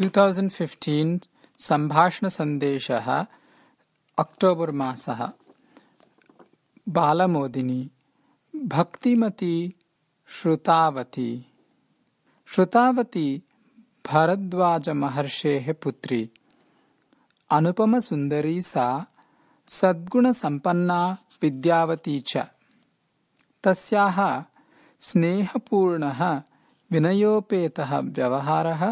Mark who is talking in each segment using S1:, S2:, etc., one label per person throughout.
S1: 2015 सम्भाषणसन्देशः October मासः बालमोदिनी भक्तिमती श्रुतावती श्रुतावती भरद्वाजमहर्षेः पुत्री अनुपमसुन्दरी सा सद्गुणसम्पन्ना विद्यावती च तस्याः स्नेहपूर्णः विनयोपेतः व्यवहारः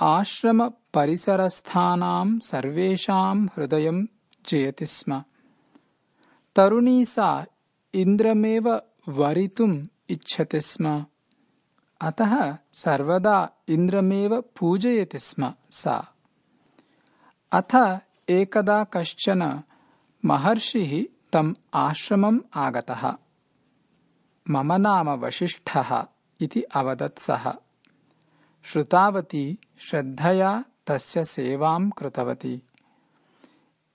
S1: आश्रमपरिसरस्थानां सर्वेषां हृदयं जयति स्म। तरुणी सा इन्द्रमेव वरितुम् इच्छति स्म। अतः सर्वदा इन्द्रमेव पूजयति स्म सा। अथ एकदा कश्चन महर्षिः तम् आश्रमम् आगतः। मम नाम वसिष्ठः इति अवदत् सः। श्रुतावती श्रद्धया तस्य सेवां कृतवती।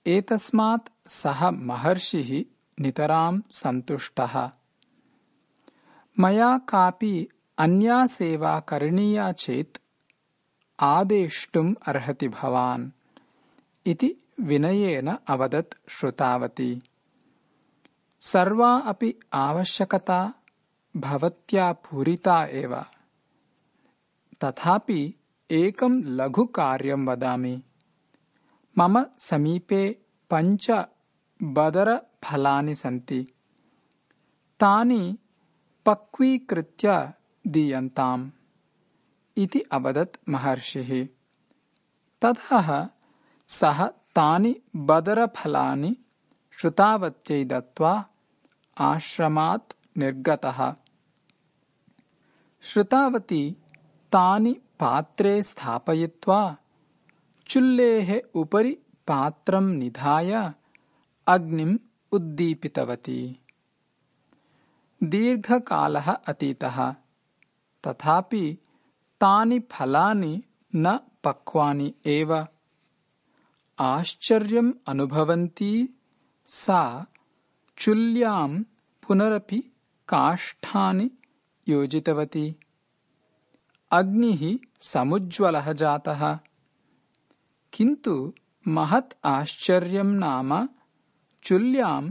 S1: एतस्मात् सः महर्षिः नितरां सन्तुष्टः। मया कापि अन्या सेवा करणीया चेत् आदेष्टुम् अर्हति भवान् इति विनयेन अवदत् श्रुतावती। सर्वा अपि आवश्यकता भवत्या पूरिता एव। तथापि एकं लघुकार्यं वदामि। मम समीपे पञ्च बदरफलानि सन्ति। तानि पक्वीकृत्य दीयन्ताम्। इति अवदत् महर्षिः। ततः सः तानि बदरफलानि श्रुतावत्यै दत्त्वा आश्रमात् निर्गतः। श्रुतावती तानि पात्रे स्थापयित्वा चुल्लेः उपरि पात्रं निधाय अग्निम् उद्दीपितवती। दीर्घकालः अतीतः। तथापि तानि फलानि न पक्वानि एव। आश्चर्यम् अनुभवन्ती सा चुल्यां पुनरपि काष्ठानि योजितवती। अग्निः समुज्ज्वलः जातः। किन्तु महत् आश्चर्यं नाम चुल्यां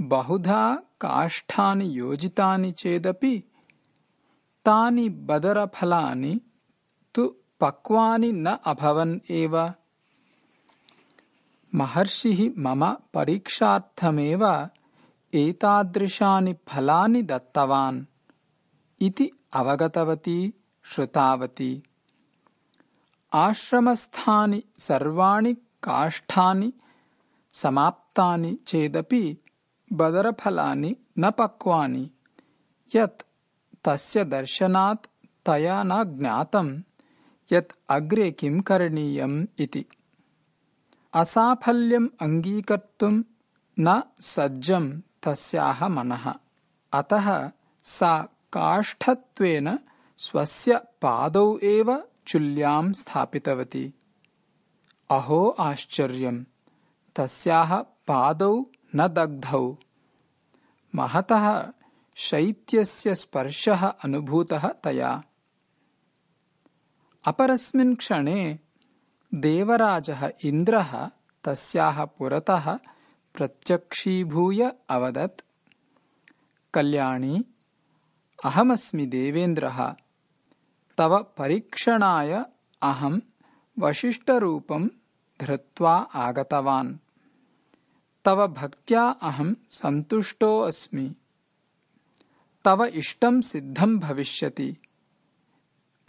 S1: बहुधा काष्ठानि योजितानि चेदपि तानि बदरफलानि तु पक्वानि न अभवन् एव। महर्षिः मम परीक्षार्थमेव एतादृशानि फलानि दत्तवान् इति अवगतवती श्रुतावती। आश्रमस्थानि सर्वाणि काष्ठानि समाप्तानि चेदपि बदरफलानि न पक्वानि। यत् तस्य दर्शनात् तया न ज्ञातम् यत् अग्रे किं करणीयम् इति। असाफल्यम् अङ्गीकर्तुम् न सज्जम् तस्याः मनः। अतः सा काष्ठत्वेन स्वस्य पादौ एव चुल्यां स्थापितवती। अहो आश्चर्यम् तस्याः पादौ न दग्धौ। महतः शैत्यस्य स्पर्शः अनुभूतः तया। अपरस्मिन् क्षणे देवराजः इन्द्रः तस्याः पुरतः प्रत्यक्षीभूय अवदत् कल्याणी अहमस्मि देवेन्द्रः तव परीक्षणाय अहं वसिष्ठरूपं धृत्वा आगतवान्। तव भक्त्या अहं सन्तुष्टोऽस्मि तव इष्टं सिद्धं भविष्यति।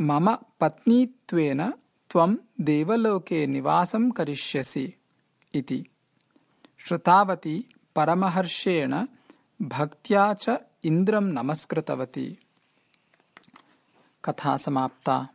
S1: मम पत्नीत्वेन त्वं देवलोके निवासं करिष्यसि इति। श्रुतावती परमहर्षेण भक्त्या च इन्द्रं नमस्कृतवती कथा समाप्ता।